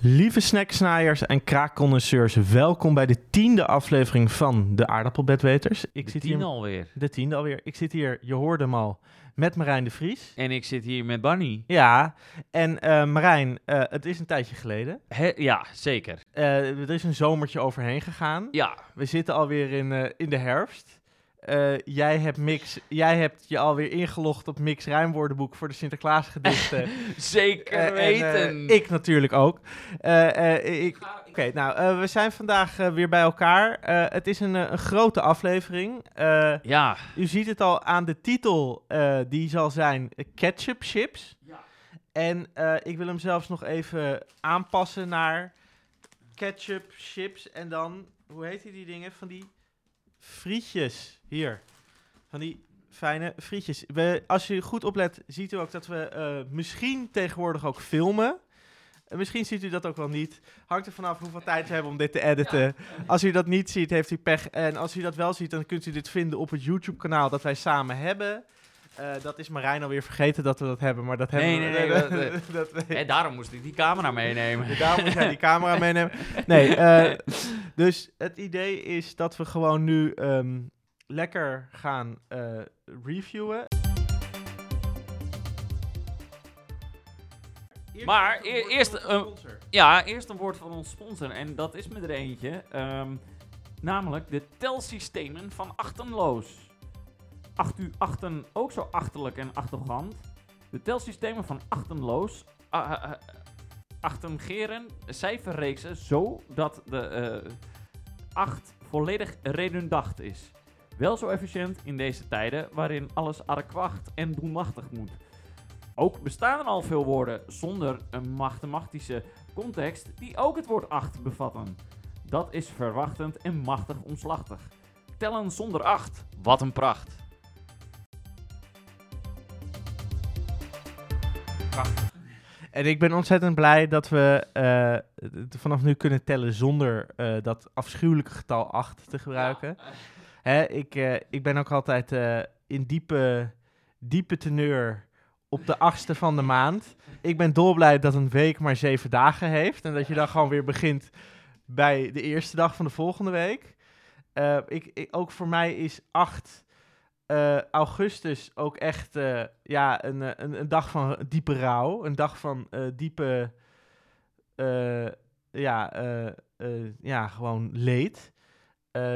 Lieve snacksnaaiers en kraakconnoisseurs, welkom bij de tiende aflevering van de Aardappelbedweters. Ik De zit tien hier, alweer. de tiende alweer. Ik zit hier, je hoorde hem al, met Marijn de Vries. En ik zit hier met Bunny. Ja, en eh, Marijn, eh, het is een tijdje geleden. Ja, zeker. Eh, er is een zomertje overheen gegaan. Ja, We zitten alweer in, in de herfst. Eh, jij, hebt mix, jij hebt je alweer ingelogd op Mix Rijmwoordenboek voor de Sinterklaas gedichten. zeker Eh, en, weten. eh, ik natuurlijk ook. Eh, eh, ik, Oké, nou, eh, we zijn vandaag eh, weer bij elkaar. Eh, het is een, eh, een grote aflevering. Eh, Ja. u ziet het al aan de titel, eh, die zal zijn eh, Ketchup Chips. Ja. En eh, ik wil hem zelfs nog even aanpassen naar Ketchup Chips. En dan, hoe heet die dingen? Van die frietjes. Hier. Van die fijne frietjes. We, als u goed oplet, ziet u ook dat we eh, misschien tegenwoordig ook filmen. Eh, misschien ziet u dat ook wel niet. Hangt er vanaf hoeveel tijd we hebben om dit te editen. Als u dat niet ziet, heeft u pech. En als u dat wel ziet, dan kunt u dit vinden op het YouTube-kanaal dat wij samen hebben. Eh, dat is Marijn alweer vergeten dat we dat hebben, maar dat Nee, hebben nee, we. nee, dat, dat weet- Hè, daarom moest ik die camera meenemen. Daarom moet jij die camera meenemen. Nee, eh, dus het idee is dat we gewoon nu ehm, lekker gaan eh, reviewen. Maar e- eerst, eh, Ja, eerst een woord van ons sponsor. En dat is me er eentje. ehm, namelijk de telsystemen van Achtenloos. Acht u achten ook zo achterlijk en achtergant? De telsystemen van Achtenloos ah, achtengeren cijferreeksen zodat de eh 8 volledig redundant is. Wel zo efficiënt in deze tijden waarin alles adequaat en doelmachtig moet. Ook bestaan er al veel woorden zonder een mathematische context die ook het woord 8 bevatten. Dat is verwachtend en machtig omslachtig. Tellen zonder 8, wat een pracht. En ik ben ontzettend blij dat we het vanaf nu kunnen tellen zonder eh, dat afschuwelijke getal 8 te gebruiken. Hè, ik, eh, ik ben ook altijd in diepe, diepe teneur op de achtste van de maand. Ik ben dolblij dat een week maar zeven dagen heeft. En dat je dan gewoon weer begint bij de eerste dag van de volgende week. Ik, ik, ook voor mij is 8 eh, augustus ook echt eh, ja, een, eh, een, een dag van diepe rouw. Een dag van diepe, ja, ja, gewoon leed.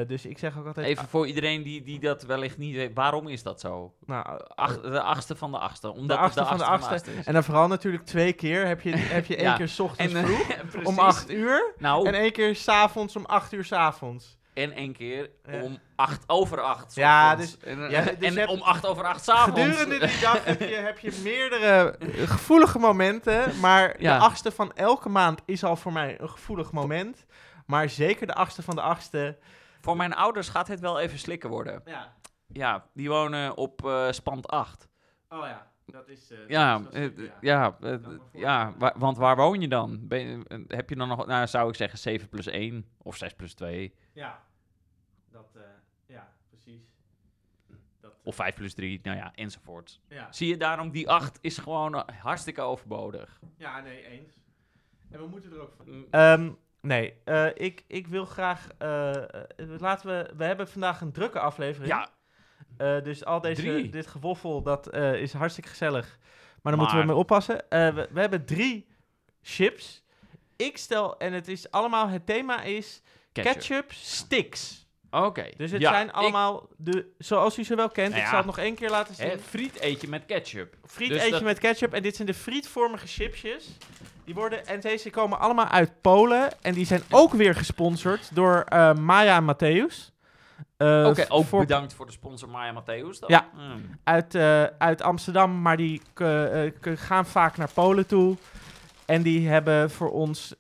Dus ik zeg ook altijd... Even voor iedereen die, die dat wellicht niet weet, waarom is dat zo? nou, Ach, de achtste van de achtste. Omdat de achtste van de achtste. is. En dan vooral natuurlijk twee keer. Heb je, heb je één Ja. keer 's ochtends En, vroeg om 8 uur. Nou, En één keer 's avonds om 8 uur 's en één keer Ja. om acht over acht. Ja, dus- en, ja, dus en om acht over acht s'avonds. Gedurende die dag heb je, heb je meerdere eh, gevoelige momenten. Maar Ja. de achtste van elke maand is al voor mij een gevoelig moment. Maar zeker de achtste van de achtste. Voor mijn ouders gaat het wel even slikken worden. Ja. Ja, die wonen op eh, spand 8. Oh ja, dat is... eh, Ja, dat is- ja, eh, ja wa- want waar woon je dan? Ben je- heb je dan nog, nou zou ik zeggen 7 plus 1 of 6 plus 2 Ja, dat... eh, ja, precies. Dat, of 5 plus 3, nou ja, enzovoort. ja. Zie je daarom, die 8 is gewoon hartstikke overbodig. ja, nee, eens. En we moeten er ook van... Ehm, nee, eh, ik, ik wil graag... laten we... We hebben vandaag een drukke aflevering. ja, Eh, dus al deze, Drie. dit gewoffel, dat eh, is hartstikke gezellig. Maar dan moeten we mee oppassen. Eh, we, we hebben drie chips. Ik stel, en het is allemaal, het thema is ketchup. ketchup, sticks. Oké. Dus het ja, zijn ik- allemaal, de, zoals u ze wel kent, Nou ik zal het nog één keer laten zien. hè, friet eet je met ketchup. Friet dus eet je dat- met ketchup. En dit zijn de frietvormige chipsjes. Die worden, en deze komen allemaal uit Polen. En die zijn ook weer gesponsord door Maya en Matthäus. Eh, Oké, ook voor- bedankt voor de sponsor Maya Matthäus dan. Ja. Hmm. uit, eh, uit Amsterdam, maar die eh, gaan vaak naar Polen toe. En die hebben voor ons,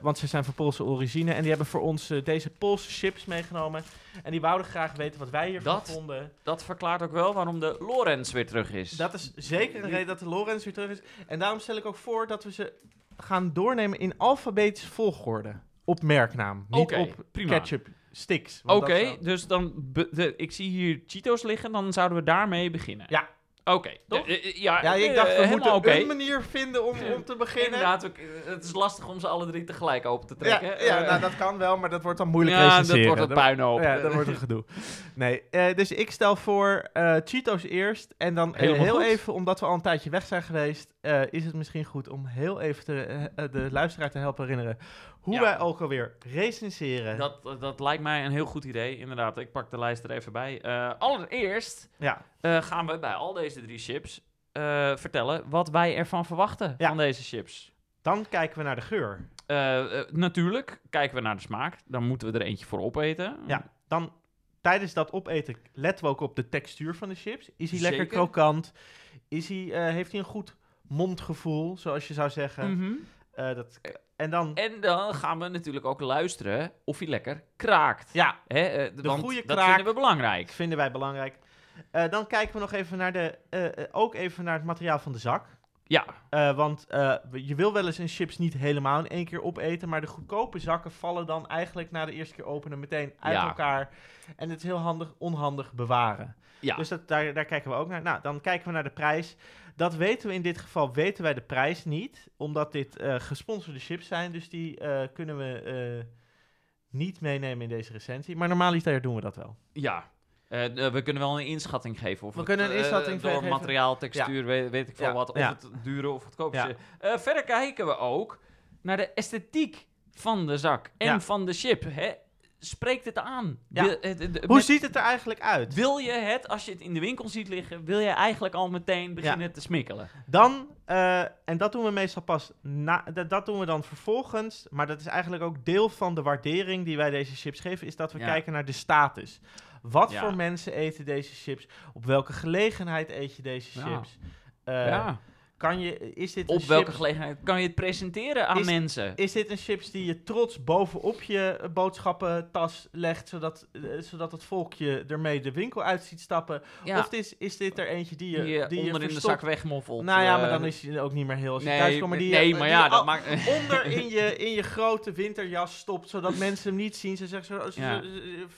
want ze zijn van Poolse origine, en die hebben voor ons deze Poolse chips meegenomen. En die wouden graag weten wat wij hiervan Dat- vonden. Dat verklaart ook wel waarom de Lorenz weer terug is. Dat is zeker een reden dat de Lorenz weer terug is. En daarom stel ik ook voor dat we ze gaan doornemen in alfabetische volgorde. Op merknaam, niet op prima. ketchup sticks. Oké, zou- dus dan... de, ik zie hier Cheetos liggen, dan zouden we daarmee beginnen. Ja. Oké. Toch? Eh, eh, ja, Ja, ik eh, dacht, we moeten een manier vinden om, om te beginnen. Inderdaad, het is lastig om ze alle drie tegelijk open te Ja, trekken. ja Eh, nou, dat kan wel, maar dat wordt dan moeilijk ja, dat wordt een puinhoop. Ja, dat wordt een gedoe. Nee, dus ik stel voor eh Cheetos eerst. En dan Helemaal heel goed. even, omdat we al een tijdje weg zijn geweest, is het misschien goed om heel even te, de luisteraar te helpen herinneren hoe Ja. wij ook alweer recenseren. Dat, dat lijkt mij een heel goed idee, inderdaad. Ik pak de lijst er even bij. Eh, allereerst Ja, eh, gaan we bij al deze drie chips eh, vertellen wat wij ervan verwachten Ja. van deze chips. dan kijken we naar de geur. Natuurlijk kijken we naar de smaak. Dan moeten we er eentje voor opeten. Ja, dan tijdens dat opeten letten we ook op de textuur van de chips. Is hij lekker krokant? Is hij, heeft hij een goed mondgevoel, zoals je zou zeggen? Mhm. Dat, en dan... En dan gaan we natuurlijk ook luisteren of hij lekker kraakt. Ja, Hè, eh, De goede dat kraak. vinden we belangrijk. vinden wij belangrijk. Eh, dan kijken we nog even naar de, eh, ook even naar het materiaal van de zak. Ja, want je wil wel eens een chips niet helemaal in één keer opeten, maar de goedkope zakken vallen dan eigenlijk na de eerste keer openen meteen uit Ja. elkaar. En het is heel handig, onhandig bewaren. ja. Dus dat, daar, daar kijken we ook naar. Nou, dan kijken we naar de prijs. Dat weten we in dit geval, weten wij de prijs niet, omdat dit eh, gesponsorde chips zijn. Dus die eh, kunnen we eh, niet meenemen in deze recensie. Maar normaliter doen we dat wel. ja. We kunnen wel een inschatting geven. Of We het, kunnen een inschatting door geven. materiaal, textuur, weet, weet ik veel Ja, wat. Of ja. het dure of goedkoop Ja. is. Eh, verder kijken we ook naar de esthetiek van de zak en van de chip. Hè? Spreekt het aan? Ja. Wil, het- het- Hoe met- ziet het er eigenlijk uit? wil je het, als je het in de winkel ziet liggen, wil je eigenlijk al meteen beginnen te smikkelen? Dan, eh, en dat doen we meestal pas, na, dat, dat doen we dan vervolgens, maar dat is eigenlijk ook deel van de waardering die wij deze chips geven, is dat we Ja. kijken naar de status. Wat voor mensen eten deze chips? Op welke gelegenheid eet je deze chips? Eh, ja. Kan je, is dit Op welke chips- gelegenheid kan je het presenteren aan Is- mensen? Is dit een chips die je trots bovenop je eh, boodschappentas legt, zodat, eh, zodat het volkje ermee de winkel uit ziet stappen? Ja, Of is, is dit er eentje die je, die je die je onder in de zak wegmoffelt. Nou ja, eh, maar dan is hij ook niet meer heel als je nee, thuis komt. Maar die, nee, je- maar ja, je dat maakt... onder in je, in je grote winterjas stopt, zodat mensen hem niet zien. Ze zeggen zo, Ja.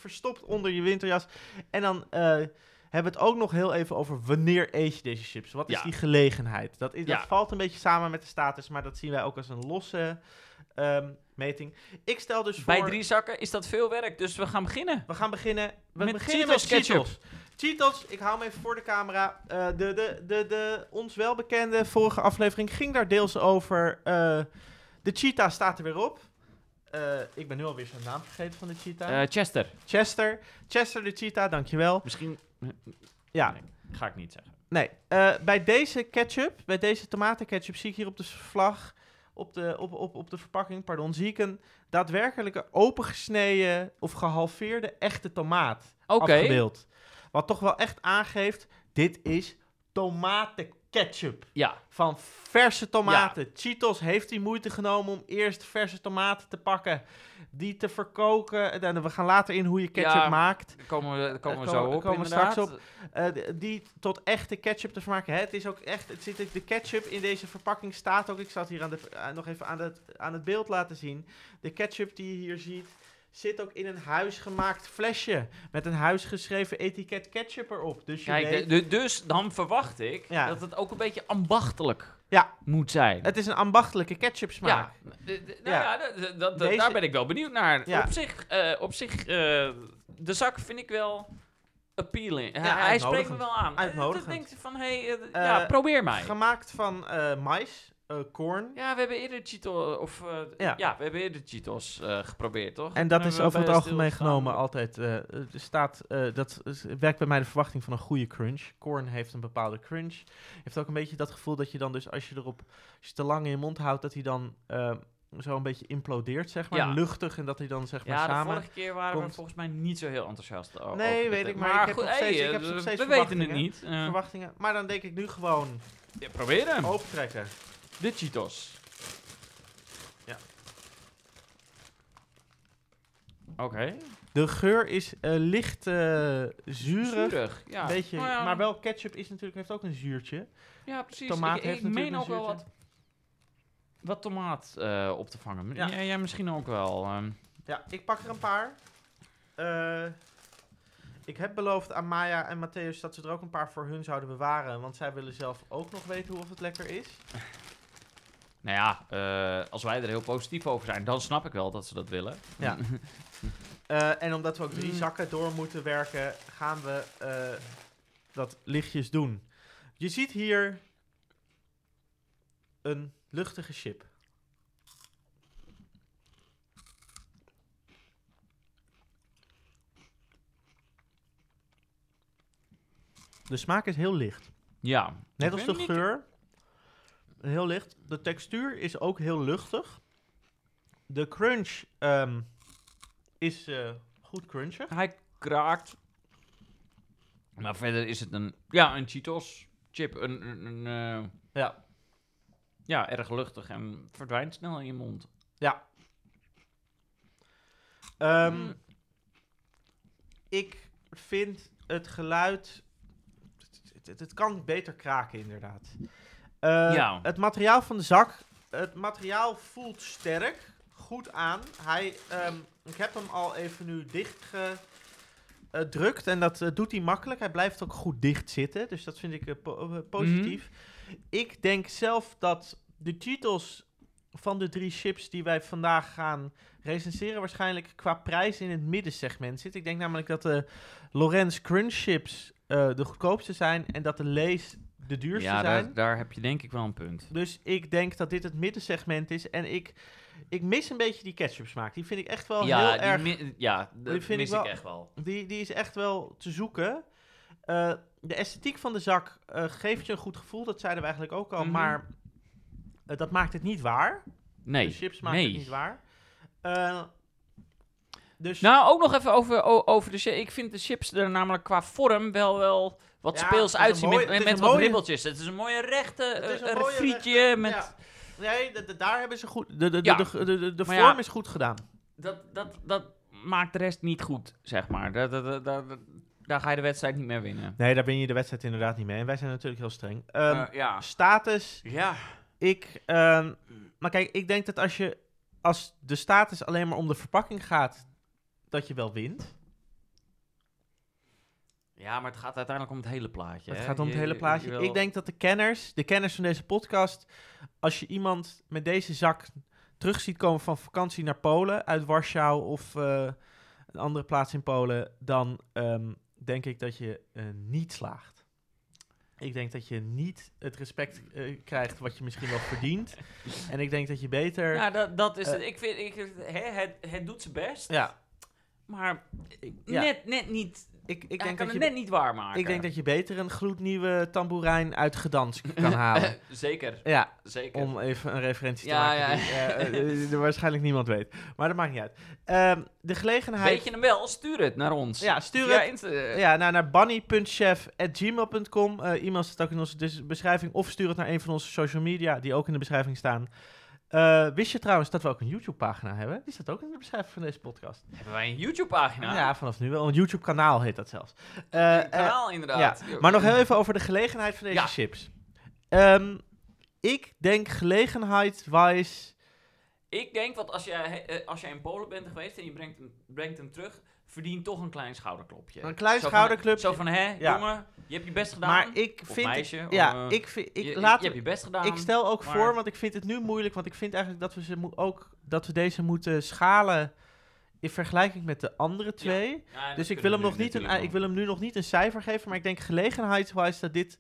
verstopt onder je winterjas. En dan eh, hebben we het ook nog heel even over wanneer eet je deze chips? Wat is Ja. die gelegenheid? Dat, is, Ja. dat valt een beetje samen met de status, maar dat zien wij ook als een losse ehm, meting. Ik stel dus voor... Bij drie zakken is dat veel werk, dus we gaan beginnen. We gaan beginnen. We Met beginnen Cheetos met ketchup. Cheetos. Cheetos, ik hou hem even voor de camera. Eh, de, de, de, de ons welbekende vorige aflevering ging daar deels over. Eh, de cheetah staat er weer op. Eh, ik ben nu alweer zijn naam vergeten van de cheetah. Chester, Chester. Chester de cheetah, dankjewel. misschien... Ja, Nee, ga ik niet zeggen. nee. eh, bij deze ketchup, bij deze tomatenketchup, zie ik hier op de vlag, op de, op, op, op de verpakking, pardon, zie ik een daadwerkelijke opengesneden of gehalveerde echte tomaat. Afgebeeld. Wat toch wel echt aangeeft, dit is tomatenketchup. ja. Van verse tomaten. Cheetos heeft die moeite genomen om eerst verse tomaten te pakken. Die te verkoken. En we gaan later in hoe je ketchup Ja, maakt. Daar komen we, daar komen we Daar zo op, komen we inderdaad. straks Eh, die tot echte ketchup te vermaken. Hè, het is ook echt, het zit, de ketchup in deze verpakking staat ook. Ik zal het hier aan de, eh, nog even aan het, aan het beeld laten zien. De ketchup die je hier ziet, zit ook in een huisgemaakt flesje. Met een huisgeschreven etiket ketchup erop. Dus je Kijk, weet, de- de- dus dan verwacht ik Ja. dat het ook een beetje ambachtelijk Ja. moet zijn. het is een ambachtelijke ketchup smaak. Ja, de- de- nou Ja. ja, dat- dat- dat- Deze- daar ben ik wel benieuwd naar. Op zich, eh, op zich eh, de zak vind ik wel appealing. Hij- Ja, hij spreekt me wel aan. Uitnodigend. Dan denk van, hé, hey, Eh, ja, probeer mij. Gemaakt van eh mais, eh corn. Ja, we hebben eerder Cheetos, of eh, Ja. ja. we hebben eerder Cheetos eh, geprobeerd, toch? En dat is over het algemeen genomen altijd. eh, er staat, eh, dat is- werkt bij mij de verwachting van een goede crunch. Corn heeft een bepaalde crunch. Heeft ook een beetje dat gevoel dat je dan dus als je erop als je te lang in je mond houdt, dat hij dan eh, zo een beetje implodeert, zeg maar. Ja. Luchtig en dat hij dan zeg maar Ja, de samen. vorige keer waren we volgens mij niet zo heel enthousiast over. Nee, weet ik, maar ik heb nog steeds- hey, ik heb eh, nog steeds we weten het verwachtingen. niet. Eh, Verwachtingen. Maar dan denk ik nu gewoon ja, probeer hem. opentrekken. De Cheetos. Ja. Oké. De geur is eh, licht eh, zuurig. Zuurig. Ja. Beetje, Nou ja, Maar wel ketchup is natuurlijk, heeft ook een zuurtje. Ja, precies. tomaat ik heeft ik meen natuurlijk ook een wel wat, zuurtje. wat tomaat eh, op te vangen. Ja. Ja. Jij misschien ook wel. ehm. Ja, ik pak er een paar. Eh, ik heb beloofd aan Maya en Matthäus dat ze er ook een paar voor hun zouden bewaren. Want zij willen zelf ook nog weten of het lekker is. Nou ja, eh, als wij er heel positief over zijn, dan snap ik wel dat ze dat willen. Ja. Eh, en omdat we ook drie Mm. zakken door moeten werken, gaan we eh, dat lichtjes doen. Je ziet hier een luchtige chip. De smaak is heel licht. ja. Net als de geur. Heel licht. De textuur is ook heel luchtig. De crunch ehm, is eh, goed crunchig. Hij kraakt. Maar verder is het een, ja, een Cheetos chip. Een, een, een, eh, Ja. ja, erg luchtig en verdwijnt snel in je mond. Ja. Ehm, Mm. Ik vind het geluid. Het, het- het kan beter kraken, inderdaad. Eh, Ja. Het materiaal van de zak. Het materiaal voelt sterk. Goed aan. Hij, ehm, ik heb hem al even nu dicht gedrukt. En dat eh, doet hij makkelijk. Hij blijft ook goed dicht zitten. Dus dat vind ik eh, eh, positief. Ik denk zelf dat de Cheetos van de drie chips die wij vandaag gaan recenseren waarschijnlijk qua prijs in het middensegment zit. Ik denk namelijk dat de Lorenz Crunch chips de goedkoopste zijn en dat de Lees de duurste Ja, zijn. daar, daar heb je denk ik wel een punt. Dus ik denk dat dit het middensegment is en ik, ik mis een beetje die ketchup smaak. Die vind ik echt wel ja, heel die erg... mi- ja, dat vind mis ik, wel- echt wel. Die, die is echt wel te zoeken. Eh, de esthetiek van de zak eh, geeft je een goed gevoel, dat zeiden we eigenlijk ook al, Mhm. maar eh, dat maakt het niet waar. Nee. De chips maken nee. het niet waar. Dus Nou, ook nog even over, over de chips. Ik vind de chips er namelijk qua vorm wel, wel wat Ja, speels uitzien. mooie- met met wat mooie- ribbeltjes. Het is een mooie rechte Het is een eh, mooie frietje rechte- met... ja. Nee, de, de- daar hebben ze goed. De, de, Ja. de, de, vorm ja. is goed gedaan. Dat, dat, dat maakt de rest niet goed, zeg maar. Dat, dat, dat, daar ga je de wedstrijd niet meer winnen. Nee, daar ben je de wedstrijd inderdaad niet mee. En wij zijn natuurlijk heel streng. Eh, ja. Status. Ja. Ik. ehm, maar kijk, ik denk dat als je. Als de status alleen maar om de verpakking gaat. Dat je wel wint. Ja, maar het gaat uiteindelijk om het hele plaatje. Het hè? gaat om het Je- hele je- plaatje. je Ik denk dat de kenners, de kenners van deze podcast, als je iemand met deze zak terug ziet komen van vakantie naar Polen, uit Warschau of eh, een andere plaats in Polen, dan ehm, denk ik dat je eh, niet slaagt. Ik denk dat je niet het respect eh, krijgt wat je misschien wel verdient. en ik denk dat je beter... Ja, dat, dat is het. Ik vind, ik, het, het doet zijn best, ja, maar Ja. net, net niet. ik, ik, denk kan dat het je, net niet waarmaken. ik denk dat je beter een gloednieuwe tamboerijn uit Gdansk kan halen. zeker, ja, zeker. Om even een referentie te Ja, maken ja. die eh, eh, er waarschijnlijk niemand weet. Maar dat maakt niet uit. Ehm, de gelegenheid... Weet je hem wel? Stuur het naar ons. Ja, stuur Via het. Insta- Ja, nou, naar bunny.chef.gmail.com. Eh e-mail staat ook in onze dus- beschrijving. Of stuur het naar een van onze social media, die ook in de beschrijving staan. Eh, wist je trouwens dat we ook een YouTube-pagina hebben? Die staat ook in de beschrijving van deze podcast. Hebben wij een YouTube-pagina? Ja, vanaf nu wel. Een YouTube-kanaal heet dat zelfs. Eh, een kanaal inderdaad. ja, maar nog heel even over de gelegenheid van deze Ja. chips. Ehm, ik denk gelegenheid-wise... Ik denk dat als jij, eh, als jij in Polen bent geweest en je brengt hem, brengt hem terug, verdient toch een klein schouderklopje. Een klein schouderklopje. Zo van, hè, Ja. jongen, je hebt je best gedaan. Maar ik Of vind... meisje, ja, of, eh, ik, vind, ik, je, laat, je hebt je best gedaan. ik stel ook maar- voor, want ik vind het nu moeilijk, want ik vind eigenlijk dat we, ze ook, dat we deze moeten schalen in vergelijking met de andere twee. Ja, dus ik wil, hem nog nu niet een, ik wil hem nu nog niet een cijfer geven, maar ik denk gelegenheidswise dat dit,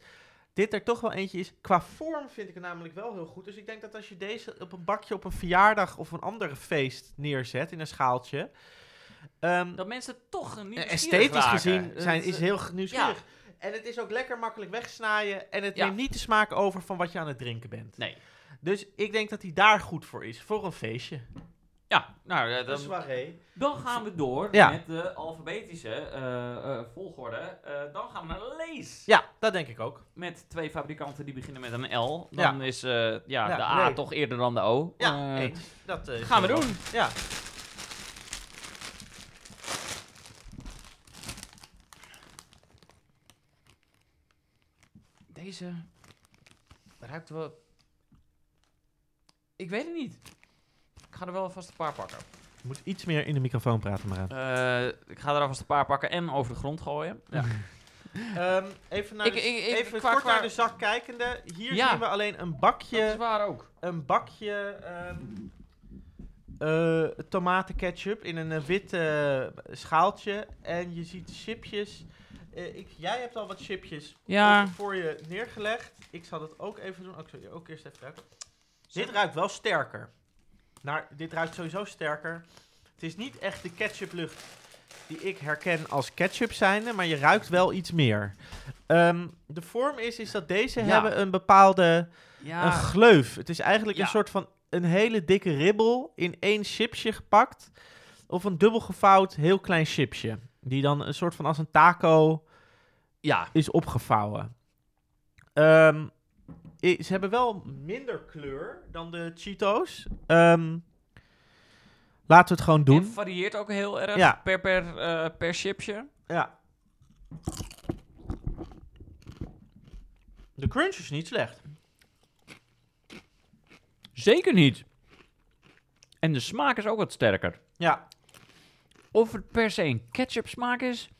dit er toch wel eentje is. Qua vorm vind ik het namelijk wel heel goed. Dus ik denk dat als je deze op een bakje op een verjaardag of een ander feest neerzet in een schaaltje... ehm, Dat mensen toch een nieuwe esthetisch gezien zijn, is heel g- nieuwsgierig. Ja. En het is ook lekker makkelijk wegsnijden. En het Ja. neemt niet de smaak over van wat je aan het drinken bent. Nee. Dus ik denk dat hij daar goed voor is. Voor een feestje. Ja, nou, eh, dan, soirée. dan gaan we door Ja. met de alfabetische eh, eh, volgorde. Eh, dan gaan we naar Lees. Ja, dat denk ik ook. Met twee fabrikanten die beginnen met een L. Ja. Dan is eh, ja, Ja, de A nee. toch eerder dan de O. Ja, Eh, eens. Dat eh, gaan we wel- doen. Ja. Deze ruikt wel... Ik weet het niet. Ik ga er wel vast een paar pakken. Je moet iets meer in de microfoon praten, maar. Eh, ik ga er alvast een paar pakken en over de grond gooien. Ja. Ehm, even naar Ik- de, ik- ik- even qua- kort qua- naar de zak kijkende. Hier Ja. zien we alleen een Dat bakje, is waar ook. een bakje ehm eh, tomatenketchup in een eh, wit schaaltje. En je ziet chipjes. Eh, ik, jij hebt al wat chipjes Ja. voor je neergelegd. Ik zal dat ook even doen. Oh, ik zal je ook eerst even ruiken. Dit ruikt wel sterker. Naar, dit ruikt sowieso sterker. Het is niet echt de ketchuplucht die ik herken als ketchup zijnde, maar je ruikt wel iets meer. Ehm, de vorm is, is dat deze Ja. hebben een bepaalde Ja. een gleuf. Het is eigenlijk Ja. een soort van een hele dikke ribbel in één chipsje gepakt. Of een dubbel gevouwd heel klein chipsje. Die dan een soort van als een taco ja. is opgevouwen. Ehm, i- ze hebben wel minder kleur dan de Cheetos. Ehm, laten we het gewoon Het doen. varieert ook heel erg Ja. per, per, eh, per chipje. Ja. De crunch is niet slecht. Zeker niet. En de smaak is ook wat sterker. Ja, Of het per se een ketchup smaak is,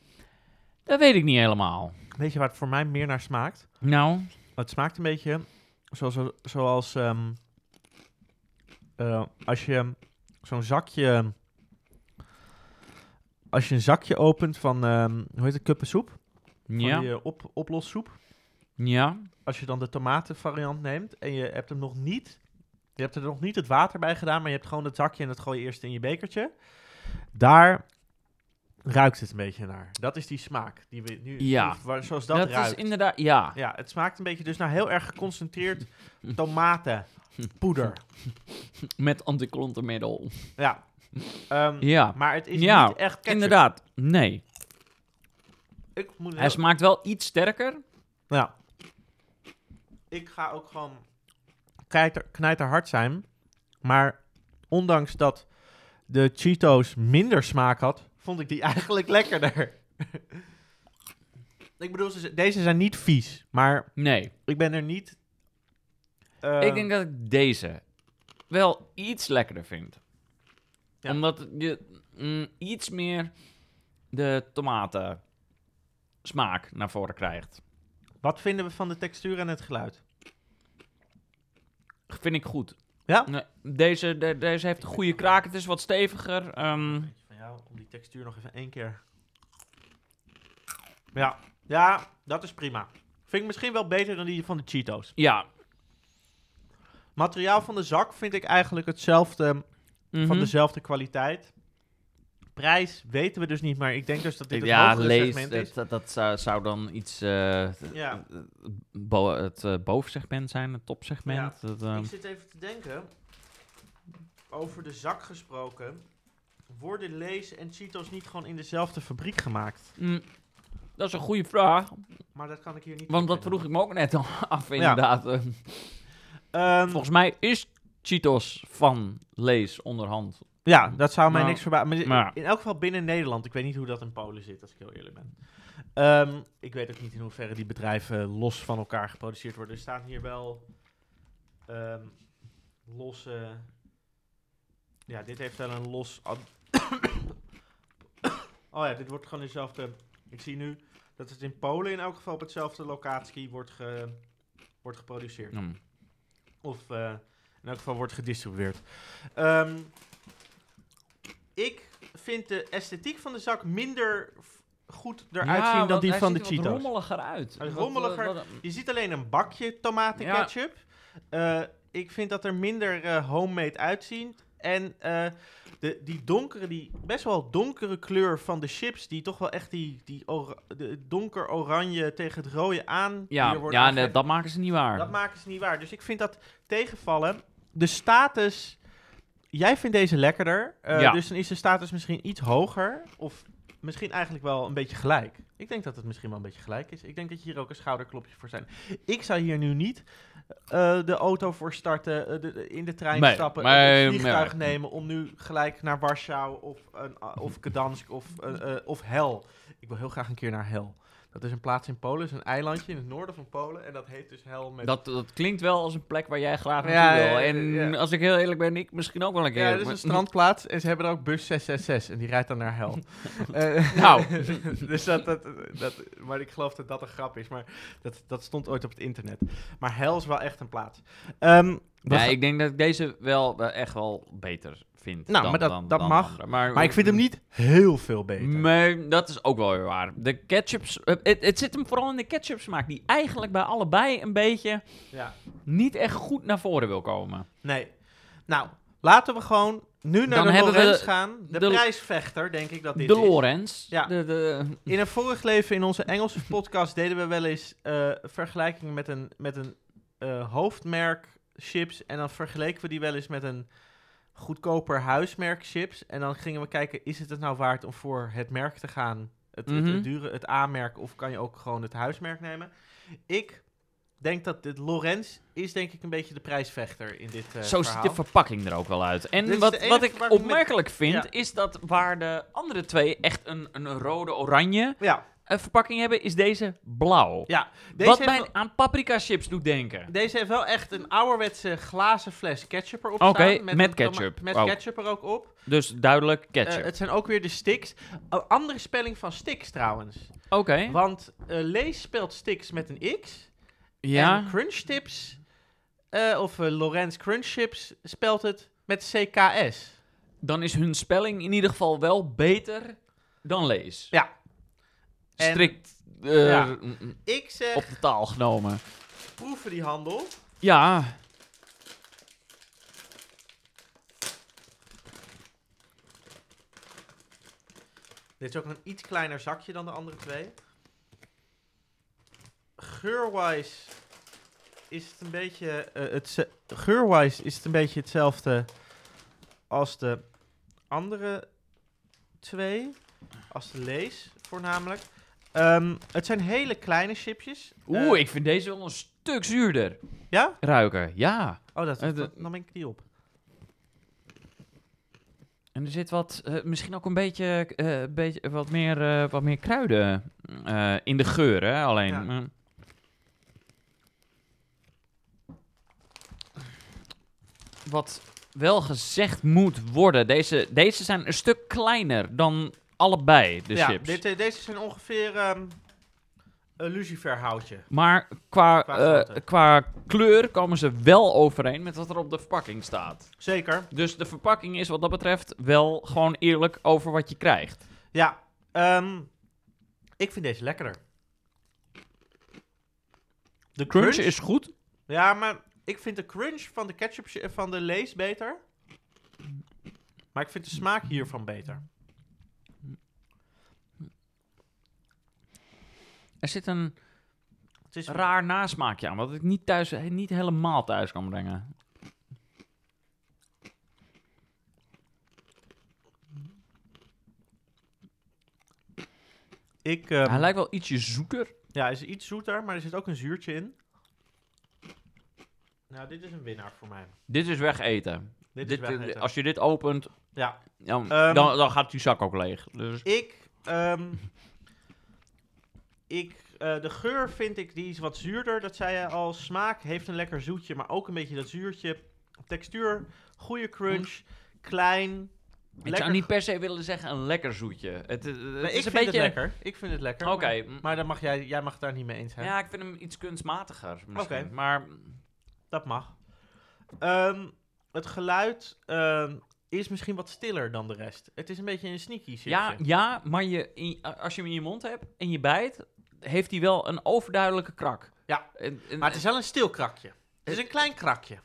dat weet ik niet helemaal. weet je waar het voor mij meer naar smaakt? Nou, Het smaakt een beetje zoals, zoals ehm, eh, als je zo'n zakje... Als je een zakje opent van, ehm, hoe heet het, kuppensoep? Van ja, die eh, op, oplossoep. ja, Als je dan de tomatenvariant neemt en je hebt hem nog niet... Je hebt er nog niet het water bij gedaan, maar je hebt gewoon het zakje en dat gooi je eerst in je bekertje. Daar ruikt het een beetje naar. Dat is die smaak die we nu... Ja. waar- zoals dat, dat, ruikt. is inderdaad, ja. Ja, het smaakt een beetje dus naar heel erg geconcentreerd tomatenpoeder. Met antiklontenmiddel. Ja. Ehm, Ja, Maar het is Ja, niet echt ketchup. inderdaad. Nee. Ik moet Hij smaakt wel iets sterker. Ja. Ik ga ook gewoon knijter, knijterhard zijn. Maar ondanks dat de Cheetos minder smaak had, vond ik die eigenlijk lekkerder. ik bedoel, ze- deze zijn niet vies, maar Nee. ik ben er niet... eh, ik denk dat ik deze wel iets lekkerder vind. Ja. Omdat je mm, iets meer de tomaten smaak naar voren krijgt. Wat vinden we van de textuur en het geluid? Vind ik goed. Ja? Nee, deze, de- deze heeft een goede kraak. Het is wat steviger. ehm, Van jou, om die textuur nog even één keer... Ja, ja, dat is prima. Vind ik misschien wel beter dan die van de Cheetos. ja. Materiaal van de zak vind ik eigenlijk hetzelfde, Mhm. van dezelfde kwaliteit. Prijs weten we dus niet, maar ik denk dus dat dit het ja, hogere lees, segment is. dat, dat, zou, zou dan iets... eh, Ja. bo- het eh, bovensegment zijn, het topsegment. Dat, ehm, Ik zit even te denken, over de zak gesproken, worden Lees en Cheetos niet gewoon in dezelfde fabriek gemaakt? mm, dat is een goede vraag. Maar dat kan ik hier niet Want dat vinden. vroeg ik me ook net al af, inderdaad. Eh, Ehm, Volgens mij is Cheetos van Lees onderhand. Ja, dat zou mij Nou, niks verbazen. Maar in elk geval binnen Nederland. Ik weet niet hoe dat in Polen zit, als ik heel eerlijk ben. Ehm, ik weet ook niet in hoeverre die bedrijven los van elkaar geproduceerd worden. Er staan hier wel ehm, losse... Ja, dit heeft wel een los... oh ja, dit wordt gewoon dezelfde... Ik zie nu dat het in Polen in elk geval op hetzelfde locatie wordt, ge, wordt geproduceerd. Mm. Of eh, in elk geval wordt gedistribueerd. Ehm, ik vind de esthetiek van de zak minder goed eruit zien dan die van de Cheetos. rommeliger uit. Hij Wat, rommeliger. eh, wat- Je ziet alleen een bakje tomatenketchup. Eh, ik vind dat er minder eh, homemade uitziet. En eh, de, die donkere, die best wel donkere kleur van de chips, die toch wel echt die, die de donker oranje tegen het rode aan ja, ja dat maken ze niet waar. Dat maken ze niet waar. Dus ik vind dat tegenvallen. De status. Jij vindt deze lekkerder. eh, Ja. Dus dan is de status misschien iets hoger. Of misschien eigenlijk wel een beetje gelijk. Ik denk dat het misschien wel een beetje gelijk is. Ik denk dat je hier ook een schouderklopje voor zijn. Ik zou hier nu niet eh, de auto voor starten, eh, de- de- in de trein Nee, stappen, een vliegtuig nemen om nu gelijk naar Warschau of, een, of Gdansk of, of Hel. Ik wil heel graag een keer naar Hel. Dat is een plaats in Polen, is een eilandje in het noorden van Polen. En dat heet dus Hel met... Dat, dat klinkt wel als een plek waar jij graag naartoe Ja, wil. ja, En ja. als ik heel eerlijk ben, ik misschien ook wel een keer. ja, dat is Maar- een strandplaats en ze hebben er ook bus 666 en die rijdt dan naar Hel. Eh, Nou. dus dat, dat, dat, maar ik geloof dat dat een grap is, maar dat, dat stond ooit op het internet. Maar Hel is wel echt een plaats. Ehm, Ja, ga- ik denk dat ik deze wel echt wel beter vind. Nou, dan, maar dat- dan, dat dan mag. andere. Maar, maar ik vind hem niet heel veel beter. Nee, dat is ook wel weer waar. De ketchups, eh, het, het zit hem vooral in de ketchup smaak, die eigenlijk bij allebei een beetje Ja. niet echt goed naar voren wil komen. Nee. Nou, laten we gewoon nu naar Dan de hebben we Lorenz gaan. De, de- prijsvechter, denk ik dat dit De is. Lorenz. Ja. De, de, In een vorig leven in onze Engelse podcast deden we wel eens eh, vergelijkingen met een, met een eh, hoofdmerk chips. En dan vergeleken we die wel eens met een goedkoper huismerk chips. En dan gingen we kijken, is het het nou waard om voor het merk te gaan? Het, het, Mhm. het dure, het A-merk of kan je ook gewoon het huismerk nemen? Ik denk dat dit Lorenz is denk ik een beetje de prijsvechter in dit eh Zo ziet verhaal. de verpakking er ook wel uit. En is wat, wat ik met- opmerkelijk vind, Ja. is dat waar de andere twee echt een, een rode-oranje Ja, verpakking hebben, is deze blauw. ja. Deze wat mij wel- aan paprika chips doet denken. Deze heeft wel echt een ouderwetse glazen fles ketchup erop Oké, staan. met een toma- ketchup. Met Oh. ketchup er ook op. Dus duidelijk Eh, ketchup. het zijn ook weer de sticks. Een andere spelling van sticks trouwens. Oké. Want eh Lees spelt sticks met een X. Ja. En Crunch Tips, eh, of eh, Lorenz Crunch Chips, spelt het met CKS. Dan is hun spelling in ieder geval wel beter dan lees. Ja. Strikt eh, Ja. Ik zeg, op de taal genomen. proeven die handel. Ja. Dit is ook een iets kleiner zakje dan de andere twee. Geurwise is het een beetje, eh, het, geurwise is het een beetje hetzelfde als de andere twee. Als de lees, voornamelijk. Ehm, het zijn hele kleine chipjes. Oeh, Eh, ik vind deze wel een stuk zuurder Ja? ruiken. Ja. Oh, dat, dat, dan neem ik die op. En er zit wat, eh, misschien ook een beetje, eh, beetje wat, meer, wat meer kruiden in de geur, hè? Alleen. Ja. mm. Wat wel gezegd moet worden, deze, deze zijn een stuk kleiner dan allebei de ja, chips. dit, eh, deze zijn ongeveer ehm, een luciferhoutje. Maar qua, Qua eh, qua kleur komen ze wel overeen met wat er op de verpakking staat. Zeker. Dus de verpakking is wat dat betreft wel gewoon eerlijk over wat je krijgt. Ja, ehm, ik vind deze lekkerder. De Crunch is goed. Ja, maar ik vind de crunch van de ketchup chi- van de Lees beter. Maar ik vind de smaak hiervan beter. Er zit een Het is raar nasmaakje aan, wat ik niet, thuis, niet helemaal thuis kan brengen. ik, ehm, Hij lijkt wel ietsje zoeter. ja, hij is iets zoeter, maar er zit ook een zuurtje in. Nou, dit is een winnaar voor mij. Dit is wegeten. Dit, Dit, is wegeten. als je dit opent, Ja, dan, Ehm, dan, dan gaat die zak ook leeg. Dus ik, ehm, ik, eh, de geur vind ik, die is wat zuurder, dat zei je al. Smaak heeft een lekker zoetje, maar ook een beetje dat zuurtje. Textuur, goede crunch, klein. ik zou niet per se willen zeggen een lekker zoetje. Het, het- het Nee, is ik een vind beetje... het lekker. Ik vind het lekker. Oké, Maar, dan mag jij, jij mag het daar niet mee eens zijn. ja, ik vind hem iets kunstmatiger misschien. Oké. Maar Dat mag. Ehm, het geluid ehm, is misschien wat stiller dan de rest. Het is een beetje een sneaky chipje. ja, ja, maar je, in- als je hem in je mond hebt en je bijt, heeft hij wel een overduidelijke krak. Ja, En- en- Maar het is wel een stil krakje. Het is een klein krakje.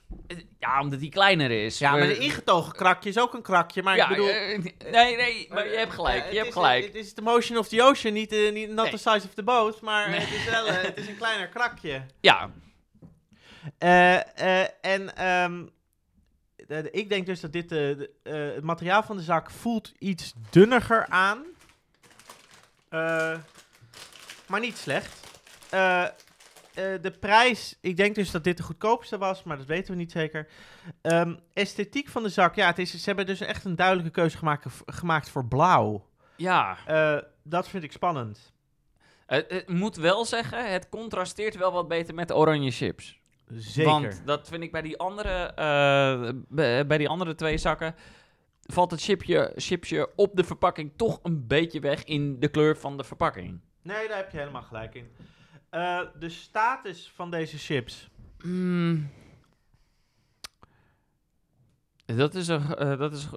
ja, omdat hij kleiner is. Ja, maar Maar- een ingetogen krakje is ook een krakje. Maar ja, ik bedoel... eh, nee, nee, maar je hebt gelijk. Eh, je hebt gelijk. Het is the motion of the ocean, niet, eh, niet not Nee. the size of the boat. Maar Nee. het is wel eh, het is een kleiner krakje. ja, Eh, eh, en ehm, ik denk dus dat dit eh, de, eh, het materiaal van de zak voelt iets dunniger aan. Eh, maar niet slecht. Eh, eh, de prijs, ik denk dus dat dit de goedkoopste was, maar dat weten we niet zeker. Ehm, esthetiek van de zak, ja, het is, ze hebben dus echt een duidelijke keuze gemaakt, gemaakt voor blauw. ja. Eh, dat vind ik spannend. Het, het moet wel zeggen, het contrasteert wel wat beter met de oranje chips. Zeker. Want dat vind ik bij die andere, eh, bij, die andere twee zakken... valt het chipje, chipsje op de verpakking toch een beetje weg in de kleur van de verpakking. Nee, daar heb je helemaal gelijk in. Eh, de status van deze chips. Mm. Dat is een. eh, dat is.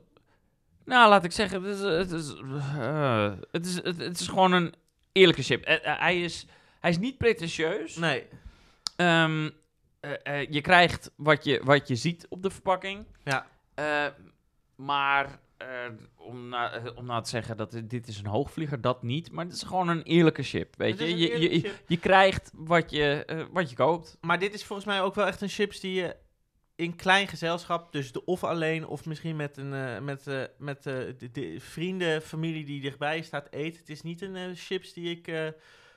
Nou, laat ik zeggen, het is, het is, eh, het is, het, het is gewoon een eerlijke chip. Eh, eh, hij, is, hij is niet pretentieus. Nee. Ehm, eh, eh, je krijgt wat je, wat je ziet op de verpakking. Ja. Eh, maar eh, om, na, eh, om nou te zeggen dat dit- is een hoogvlieger, dat niet. Maar het is gewoon een eerlijke chip. Weet je? Je, je, je krijgt wat je, eh, wat je koopt. Maar dit is volgens mij ook wel echt een chips die je in klein gezelschap, dus de, of alleen of misschien met, een, met, met de, de vrienden, familie die dichtbij staat, eet. Het is niet een chips die ik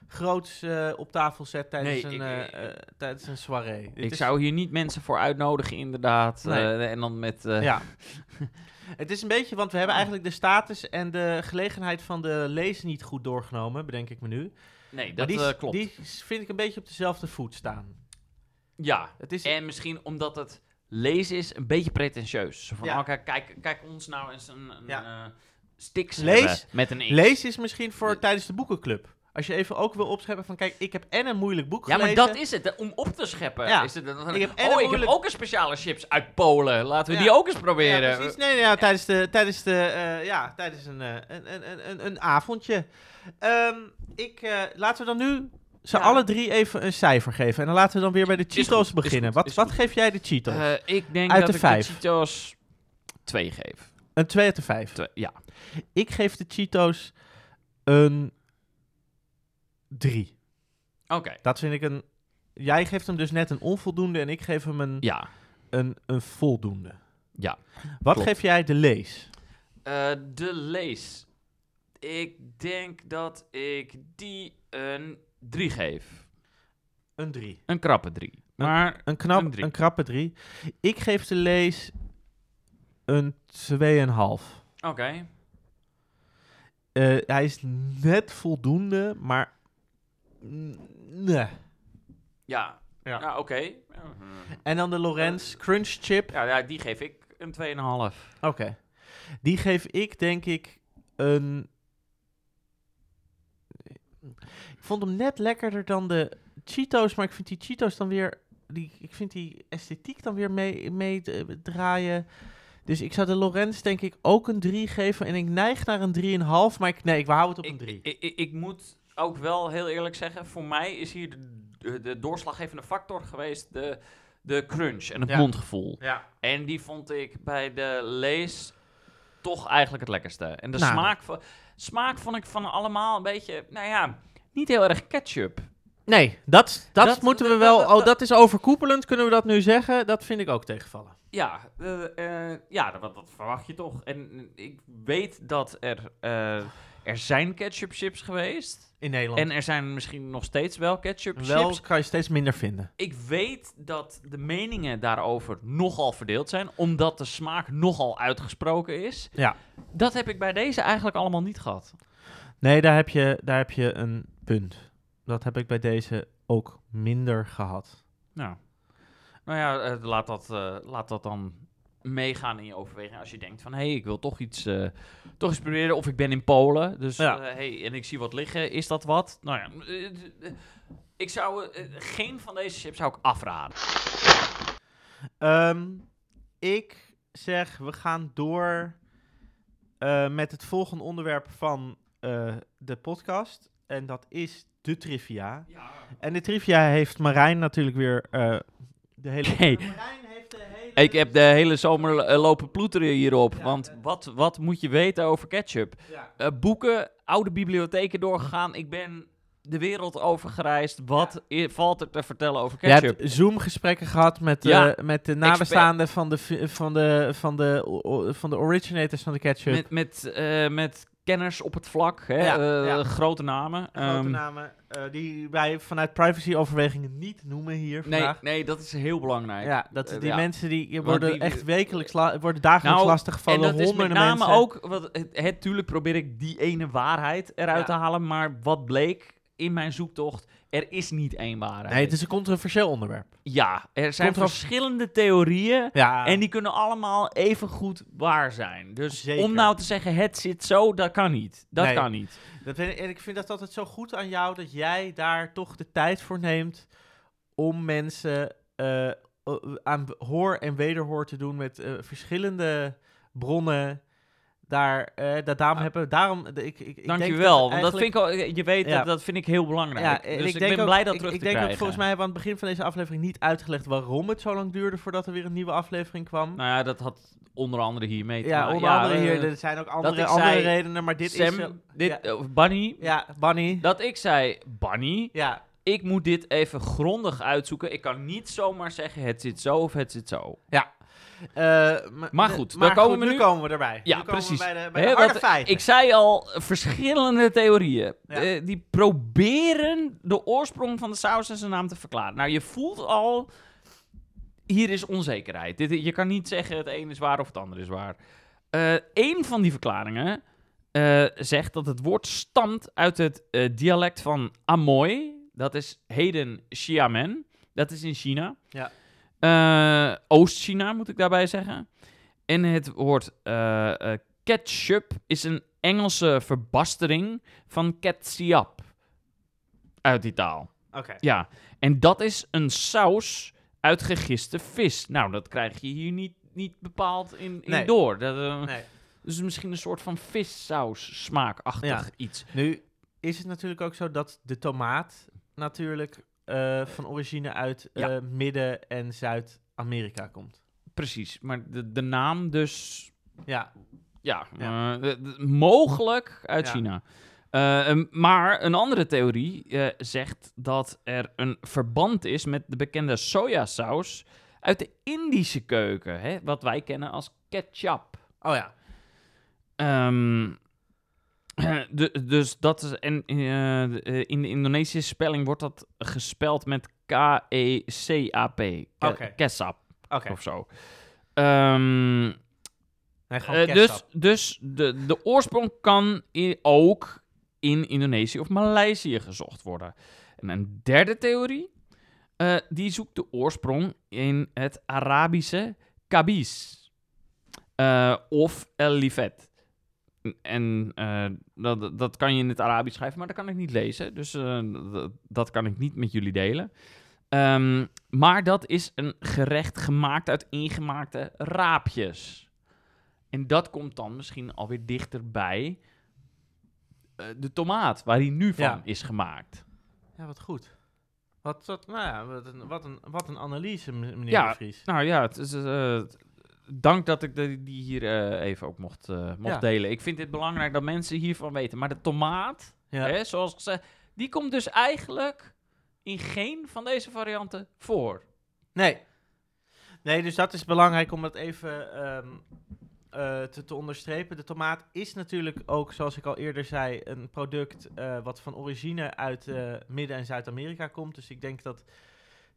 groots eh, op tafel zet tijdens, Nee, een, ik- eh, eh, tijdens een soirée. Ik is- zou hier niet mensen voor uitnodigen, inderdaad. Nee. en dan met... Ja. Het is een beetje, want we hebben eigenlijk de status en de gelegenheid van de lees niet goed doorgenomen, bedenk ik me nu. Nee, dat die, klopt. die vind ik een beetje op dezelfde voet staan. ja, Het is, en misschien omdat het lezen is een beetje pretentieus. Zo van, Ja. oh, kijk, kijk, kijk ons nou eens een, een Ja. Lees- met een X. Lees is misschien voor De- tijdens de boekenclub. Als je even ook wil opscheppen van, kijk, ik heb en een moeilijk boek Ja, maar gelezen. dat is het. hè, Om op te scheppen. Ja. Is het, dan, Ik heb oh, ik heb ook een speciale chips uit Polen. Laten we Ja. die ook eens Ja, proberen. precies. Nee, ja, tijdens, de, tijdens, de, eh, ja, tijdens een, eh, een, een, een, een, avondje. Ehm, ik, eh, laten we dan nu ze Ja. alle drie even een cijfer geven. En dan laten we dan weer bij de Cheetos goed, beginnen. goed, wat wat goed. geef jij de Cheetos? Eh, ik denk Uit dat de ik vijf. de Cheetos 2 geef. een 2 uit de 5. Twee- ja. Ik geef de Cheetos een 3. Oké. Dat vind ik een... Jij geeft hem dus net een onvoldoende en ik geef hem een, Ja. een, een voldoende. Ja. Wat Klopt. geef jij de lees? Eh, de lees. Ik denk dat ik die een 3 geef. Een 3. Een krappe 3. Maar Een, knap, Een een, drie. krappe 3. Ik geef de lees een 2,5. oké. Eh, hij is net voldoende, maar... Nee. Ja. Ja. Ja, oké. Ja, En dan de Lorenz Crunch Chip. Ja, ja, die geef ik een 2,5. Oké. Die geef ik denk ik een... Ik vond hem net lekkerder dan de Cheetos, maar ik vind die Cheetos dan weer... Die, ik vind die esthetiek dan weer mee, mee eh, draaien. Dus ik zou de Lorenz denk ik ook een 3 geven. En ik neig naar een 3,5, maar ik, nee, ik hou het op een Ik, 3. ik, ik, ik moet ook wel heel eerlijk zeggen, voor mij is hier de, de, de doorslaggevende factor geweest de, de crunch en het Ja. mondgevoel. Ja. En die vond ik bij de lees toch eigenlijk het lekkerste. En de Nou. smaak, van, smaak vond ik van allemaal een beetje, nou ja, niet heel erg ketchup. Nee, dat, dat, Dat- moeten we wel... dat- oh, dat- is overkoepelend, kunnen we dat nu zeggen? Dat vind ik ook tegenvallen. Ja, eh, eh, ja dat, dat verwacht je toch. En ik weet dat er, eh, er zijn ketchup chips geweest. In Nederland. En er zijn misschien nog steeds wel ketchup wel chips. kan je steeds minder vinden. Ik weet dat de meningen daarover nogal verdeeld zijn, omdat de smaak nogal uitgesproken is. Ja. Dat heb ik bij deze eigenlijk allemaal niet gehad. Nee, daar heb, je, daar heb je een punt. Dat heb ik bij deze ook minder gehad. Nou, nou ja, eh, laat, dat, eh, laat dat dan meegaan in je overweging. Als je denkt van, hé, hey, ik wil toch iets, eh, toch iets proberen. Of ik ben in Polen, dus Ja. eh, hey, en ik zie wat liggen. Is dat wat? Nou ja, eh, ik zou, geen van deze chips zou ik afraden. Ehm, ik zeg, we gaan door met het volgende onderwerp van de podcast. En dat is de trivia. En de trivia heeft Marijn natuurlijk weer de hele... Hey. Marijn heeft de hele... Ik heb de hele zomer eh, lopen ploeteren hierop. Ja, want eh. wat, wat moet je weten over ketchup? Ja. Eh, boeken, oude bibliotheken doorgegaan. Ik ben de wereld over gereisd. Wat valt er te vertellen over Je ketchup? hebt Zoom-gesprekken gehad met, de Ja. met de nabestaanden van de, van, de, van, de, van de originators van de ketchup. Met, met, eh, met kenners op het vlak. Hè? Ja, eh, ja. Grote namen. Grote Ehm, namen eh, die wij vanuit privacy-overwegingen niet noemen hier nee, vandaag. nee, dat is heel belangrijk. Ja, dat Eh, die mensen die worden die- echt wekelijks, worden dagelijks Nou, lastig En gevallen. dat is met name mensen. ook, wat, het, het, tuurlijk probeer ik die ene waarheid eruit te halen, maar wat bleek, in mijn zoektocht, er is niet één waarheid. Nee, het is een controversieel onderwerp. Ja, er zijn verschillende theorieën. Ja. En die kunnen allemaal even goed waar zijn. Dus Zeker. om nou te zeggen, het zit zo, dat kan niet. Dat Nee. kan niet. Dat vind ik, en ik vind dat altijd zo goed aan jou dat jij daar toch de tijd voor neemt om mensen eh, eh, aan hoor en wederhoor te doen met eh, verschillende bronnen. Daar, eh dat daarom Ah. hebben. Daarom, ik, ik, ik denk Dankjewel. dat Want dat vind ik al, je weet, Ja. dat, dat vind ik heel belangrijk. Ja, dus ik, ben ook- blij dat ik, terug ik te denk ook, krijgen. volgens mij hebben we aan het begin van deze aflevering niet uitgelegd waarom het zo lang duurde voordat er weer een nieuwe aflevering kwam. Nou ja, dat had onder andere hiermee te ja, onder andere eh, hier. Er zijn ook andere, andere zei, redenen, maar dit Sam, is... wel- dit, ja, eh, Bunny, ja, Bunny. dat ik zei, Bunny, Ja, ik moet dit even grondig uitzoeken. Ik kan niet zomaar zeggen, het zit zo of het zit zo. Eh, Maar de- goed, daar komen we nu. nu. komen we erbij. Ja, nu precies. Bij de, bij Hè, de harde want feiten. Ik zei al, verschillende theorieën. Ja. Eh, die proberen de oorsprong van de saus en zijn naam te verklaren. Nou, je voelt al, hier is onzekerheid. Dit, je kan niet zeggen het een is waar of het ander is waar. Eh Eén van die verklaringen eh, zegt dat het woord stamt uit het eh, dialect van Amoy. Dat is heden Xiamen. Dat is in China. Ja. Eh, Oost-China, moet ik daarbij zeggen. En het woord eh, eh, ketchup is een Engelse verbastering van ketchup. Uit die taal. Oké. Ja, en dat is een saus uit gegiste vis. Nou, dat krijg je hier niet, niet bepaald in, in Nee. door. Dat, Nee. Dus misschien een soort van vissaus smaakachtig Ja. iets. Nu is het natuurlijk ook zo dat de tomaat natuurlijk eh, van origine uit Ja. eh, Midden- en Zuid-Amerika komt. Precies, maar de, de naam dus, Ja, ja, Ja. eh, de- de- mogelijk uit Ja. China. Eh, em, maar een andere theorie zegt dat er een verband is met de bekende sojasaus uit de Indische keuken, hè, wat wij kennen als ketchup. oh ja. Ehm, de, dus dat is. En eh, eh, in de Indonesische spelling wordt dat gespeld met K-E-C-A-P. Ke- Oké. Kesap Oké. of zo. Ehm, Nee, eh, dus dus de, de oorsprong kan ook in Indonesië of Maleisië gezocht worden. En een derde theorie, die zoekt de oorsprong in het Arabische kabis. Eh, of el livet. En eh, dat, dat kan je in het Arabisch schrijven, maar dat kan ik niet lezen. Dus eh, dat, dat kan ik niet met jullie delen. Ehm, maar dat is een gerecht gemaakt uit ingemaakte raapjes. En dat komt dan misschien alweer dichterbij eh, de tomaat, waar hij nu van Ja. is gemaakt. Ja, wat goed. Wat, wat, nou ja, wat, een, wat, een, wat een analyse, meneer Ja, de Vries. Nou ja, het is, dank dat ik de, die hier eh, even ook mocht, eh, mocht Ja. delen. Ik vind het belangrijk dat mensen hiervan weten. Maar de tomaat, Ja. hè, zoals gezegd, die komt dus eigenlijk in geen van deze varianten voor. Nee. Nee, dus dat is belangrijk om dat even ehm, eh, te, te onderstrepen. De tomaat is natuurlijk ook, zoals ik al eerder zei, een product wat van origine uit Midden- en Zuid-Amerika komt. Dus ik denk dat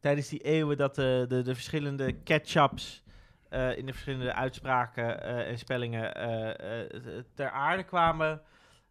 tijdens die eeuwen dat de, de, de verschillende ketchups eh, in de verschillende uitspraken eh, en spellingen eh, ter aarde kwamen,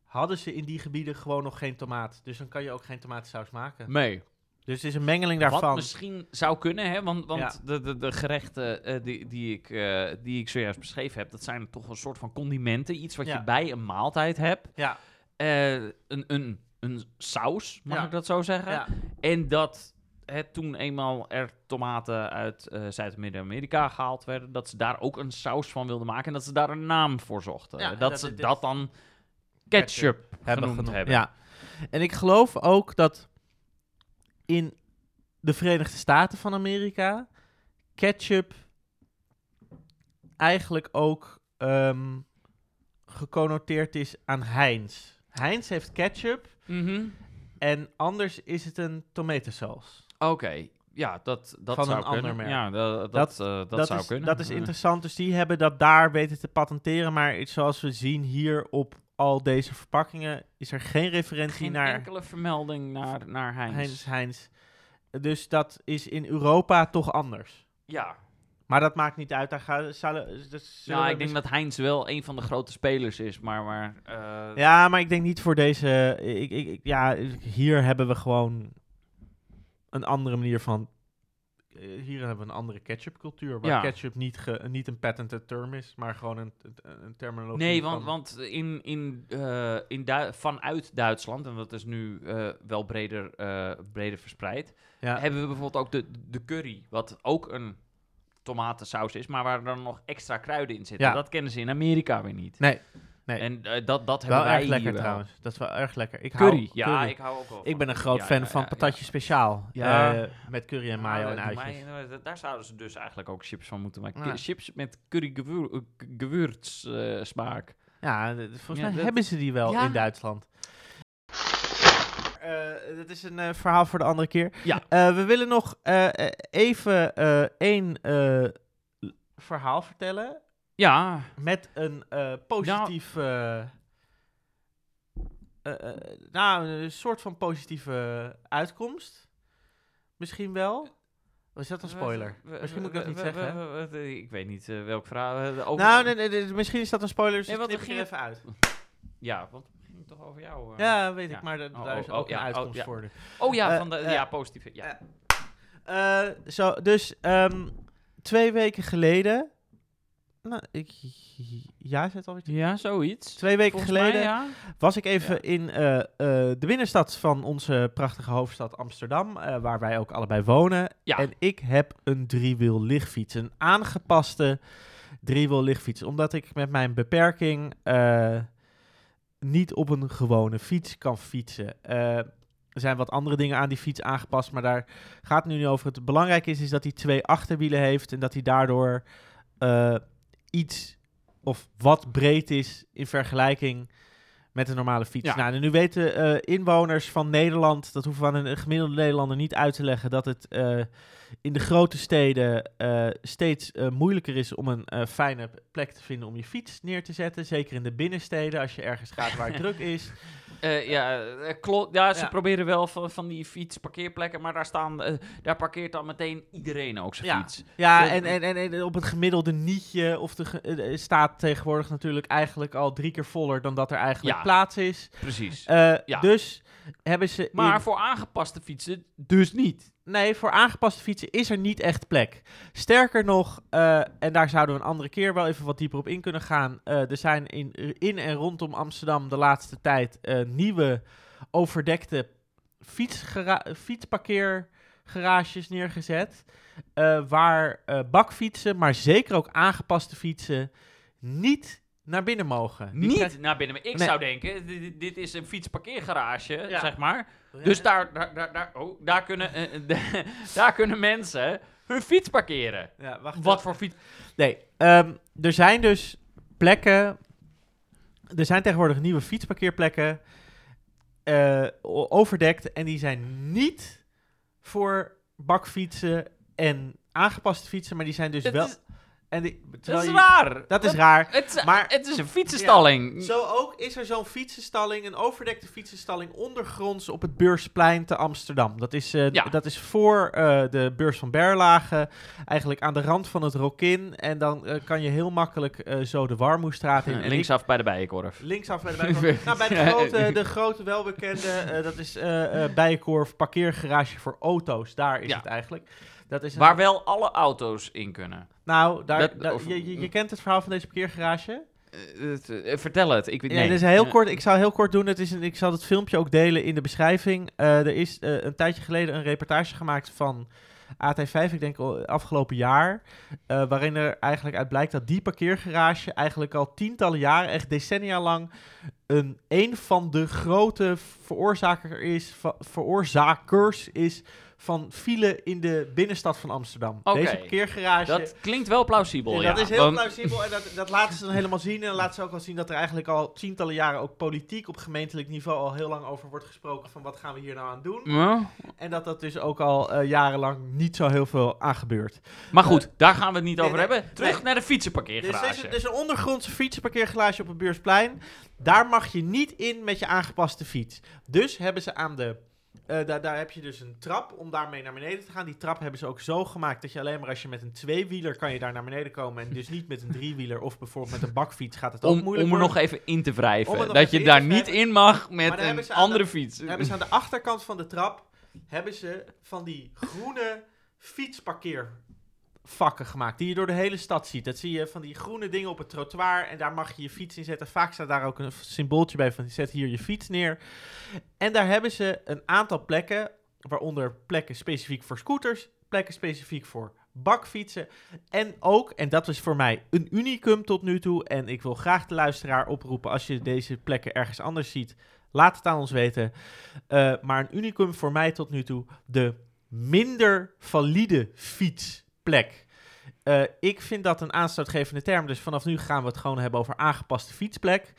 hadden ze in die gebieden gewoon nog geen tomaat. Dus dan kan je ook geen tomatensaus maken. Nee. Dus het is een mengeling daarvan. Wat misschien zou kunnen, hè? want, want Ja. de, de, de gerechten die, die, ik, eh, die ik zojuist beschreven heb, dat zijn toch een soort van condimenten. Iets wat Ja. je bij een maaltijd hebt. Ja, een, een, een saus, mag ik dat zo zeggen? ja. En dat het toen eenmaal er tomaten uit eh, Zuid- en Midden-Amerika gehaald werden, dat ze daar ook een saus van wilden maken en dat ze daar een naam voor zochten. Ja, en dat, dat ze dat dan ketchup, genoemd genoemd. hebben. Ja. En ik geloof ook dat in de Verenigde Staten van Amerika ketchup eigenlijk ook ehm, geconnoteerd is aan Heinz. Heinz heeft ketchup Mhm. en anders is het een tomatensaus. Oké, ja, dat, dat Van zou een ander kunnen. merk. Ja, dat, dat, Dat- eh, dat, zou is, kunnen. Dat is Eh, interessant. Dus die hebben dat daar weten te patenteren. Maar iets zoals we zien hier op al deze verpakkingen is er geen referentie Geen naar enkele vermelding naar, naar Heinz. Heinz, Heinz. Dus dat is in Europa toch anders. Ja, Maar dat maakt niet uit. Daar gaan, zullen, dat zullen Ja, we ik denk dat Heinz wel een van de grote spelers is, maar... maar eh, Ja, maar ik denk niet voor deze. Ik, ik, ik- ja, hier hebben we gewoon een andere manier van. eh, Hier hebben we een andere ketchup-cultuur. Waar Ja. ketchup niet, ge, niet een patented term is, maar gewoon een, een, een terminologie. Nee, want, want in, in, eh, in vanuit Duitsland, en dat is nu eh, wel breder, breder verspreid, ja. hebben we bijvoorbeeld ook de, de curry, wat ook een tomatensaus is, maar waar dan nog extra kruiden in zitten. Ja. Dat kennen ze in Amerika weer niet. Nee, nee. En eh, dat, dat wel hebben wij erg lekker wel. trouwens. Dat is wel erg lekker. Ik Curry, hou, ja, curry. ik hou ook wel Ik ben een groot Ja, fan ja, van patatje speciaal. Eh, met curry en mayo Ja, en uitjes. mij- eh, daar zouden ze dus eigenlijk ook chips van moeten maken. Ki- Chips met curry gewür, eh, gewürz eh, smaak. Ja, volgens mij dat- hebben ze die wel in Duitsland. Eh, dat is een verhaal voor de andere keer. Ja. We willen nog even één verhaal vertellen. Ja, Met een eh, positief. eh, eh, eh, nou, een soort van positieve uitkomst. Misschien wel. Of is dat een spoiler? Misschien moet ik dat niet zeggen. Ik weet niet eh, welk verhaal. eh, over- Nou, nee, nee, nee, misschien is dat een spoiler, dus Nee, want gingen- even uit. Ja, want het ging toch over jou. Ja, weet ja. ik, maar da- Oh, daar oh, is oh, ook ja, een oh, uitkomst ja. voor. Oh ja, van de, ja, positieve. Ja. Zo, dus ehm, twee weken geleden. Nou, ik, ja, is het alweer? ja, zoiets. Twee weken Volgens geleden mij, ja. was ik even Ja. in eh, eh, de binnenstad van onze prachtige hoofdstad Amsterdam, eh, waar wij ook allebei wonen. Ja. En ik heb een driewiel lichtfiets, een aangepaste driewiel lichtfiets, omdat ik met mijn beperking eh, niet op een gewone fiets kan fietsen. Eh, er zijn wat andere dingen aan die fiets aangepast, maar daar gaat het nu niet over. Het belangrijke is, is dat hij twee achterwielen heeft en dat hij daardoor eh, iets of wat breed is in vergelijking met een normale fiets. Ja. Nou, en nu weten eh, inwoners van Nederland, dat hoeven we aan een gemiddelde Nederlander niet uit te leggen, dat het eh, in de grote steden eh, steeds eh, moeilijker is om een eh, fijne plek te vinden om je fiets neer te zetten. Zeker in de binnensteden, als je ergens gaat waar het druk is. Ja, klopt. Ja, ze Ja. proberen wel van, van die fietsparkeerplekken, maar daar, staan, daar parkeert dan meteen iedereen ook zijn Ja. fiets. Ja, en, en, en, en op het gemiddelde nietje of de ge- staat tegenwoordig natuurlijk eigenlijk al drie keer voller dan dat er eigenlijk Ja. plaats is. Precies. Dus hebben ze. maar in- voor aangepaste fietsen dus niet. Nee, voor aangepaste fietsen is er niet echt plek. Sterker nog, eh, en daar zouden we een andere keer wel even wat dieper op in kunnen gaan. eh, er zijn in, in en rondom Amsterdam de laatste tijd eh, nieuwe overdekte fietsparkeergarages neergezet. waar bakfietsen, maar zeker ook aangepaste fietsen niet naar binnen mogen. Die Niet krijgen- naar binnen. Maar ik Nee. zou denken, dit, dit- dit is een fietsparkeergarage, Ja. zeg maar. Dus daar, daar, daar, daar, oh, daar, kunnen, eh, eh, daar kunnen mensen hun fiets parkeren. Ja, wacht Wat voor fiets? Nee, ehm, er zijn dus plekken. Er zijn tegenwoordig nieuwe fietsparkeerplekken. eh, o- overdekt. En die zijn niet voor bakfietsen en aangepaste fietsen. Maar die zijn dus Het wel. is- en die, Dat is je- raar. Dat is raar. Het, Maar- het is een fietsenstalling. Zo ook is er zo'n fietsenstalling, een overdekte fietsenstalling ondergronds op het Beursplein te Amsterdam. Dat is, eh, Ja. dat is voor eh, de beurs van Berlage, eigenlijk aan de rand van het Rokin. En dan eh, kan je heel makkelijk zo de Warmoestraat in. En ik- Linksaf bij de Bijenkorf. Linksaf bij de Bijenkorf. nou, bij de grote, de grote welbekende, dat is Bijenkorf parkeergarage voor auto's. Daar is Ja. het eigenlijk. Dat is Waar wel alle auto's in kunnen. Nou, daar, dat- daar- of- je, je, je kent het verhaal van deze parkeergarage? Eh, eh, vertel het. Ik Nee, is heel kort. Ik zou heel kort doen. Het is een, ik zal het filmpje ook delen in de beschrijving. Eh, er is een tijdje geleden een reportage gemaakt van AT5, ik denk afgelopen jaar. waarin er eigenlijk uit blijkt dat die parkeergarage eigenlijk al tientallen jaren, echt decennia lang, een, een van de grote veroorzaker is, veroorzakers is van file in de binnenstad van Amsterdam. Deze parkeergarage. Dat klinkt wel plausibel, Ja, ja. dat is heel Want- plausibel en dat, dat laten ze dan helemaal zien. En dan laten ze ook al zien dat er eigenlijk al tientallen jaren ook politiek op gemeentelijk niveau al heel lang over wordt gesproken van wat gaan we hier nou aan doen. Ja. En dat dat dus ook al eh, jarenlang niet zo heel veel aan gebeurt. Maar goed, daar gaan we het niet over nee, hebben. Terug nee. naar de Dus fietsenparkeergarage. er is, er is een ondergrondse fietsenparkeergarage op het Beursplein. Daar mag je niet in met je aangepaste fiets. Dus hebben ze aan de Eh, daar, daar heb je dus een trap om daarmee naar beneden te gaan. Die trap hebben ze ook zo gemaakt dat je alleen maar als je met een tweewieler kan je daar naar beneden komen. En dus niet met een driewieler of bijvoorbeeld met een bakfiets gaat het ook moeilijk om er nog even in te wrijven. Dat je daar niet in mag met een andere de- fiets. Dan hebben ze aan de achterkant van de trap hebben ze van die groene fietsparkeervakken gemaakt. Die je door de hele stad ziet. Dat zie je van die groene dingen op het trottoir. En daar mag je je fiets in zetten. Vaak staat daar ook een symbooltje bij van zet hier je fiets neer. En daar hebben ze een aantal plekken. Waaronder plekken specifiek voor scooters. Plekken specifiek voor bakfietsen. En ook, en dat is voor mij een unicum tot nu toe. En ik wil graag de luisteraar oproepen als je deze plekken ergens anders ziet. Laat het aan ons weten. Uh, maar een unicum voor mij tot nu toe. De minder valide fietsplek. Uh, ik vind dat een aanstootgevende term. Dus vanaf nu gaan we het gewoon hebben over aangepaste fietsplek.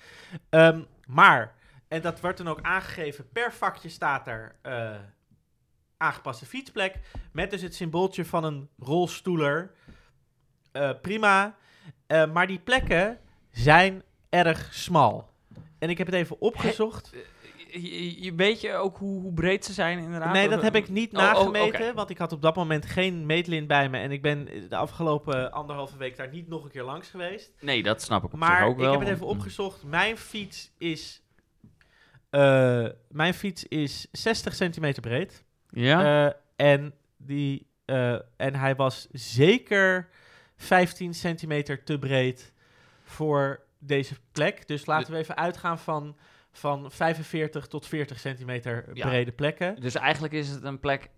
Um, maar, en dat wordt dan ook aangegeven. Per vakje staat er uh, aangepaste fietsplek. Met dus het symbooltje van een rolstoeler. Uh, prima. maar die plekken zijn erg smal. En ik heb het even opgezocht. Je, je weet je ook hoe, hoe, breed ze zijn inderdaad? Nee, dat heb ik niet oh, nagemeten, oh, okay. want ik had op dat moment geen meetlint bij me. En ik ben de afgelopen anderhalve week daar niet nog een keer langs geweest. Nee, dat snap ik op maar zich ook wel. ik heb het even opgezocht. Mijn fiets is, uh, mijn fiets is 60 centimeter breed. Ja. Uh, en, die, uh, en hij was zeker 15 centimeter te breed voor deze plek. Dus laten we even uitgaan van, van 45 tot 40 centimeter Ja. brede plekken. Dus eigenlijk is het een plek,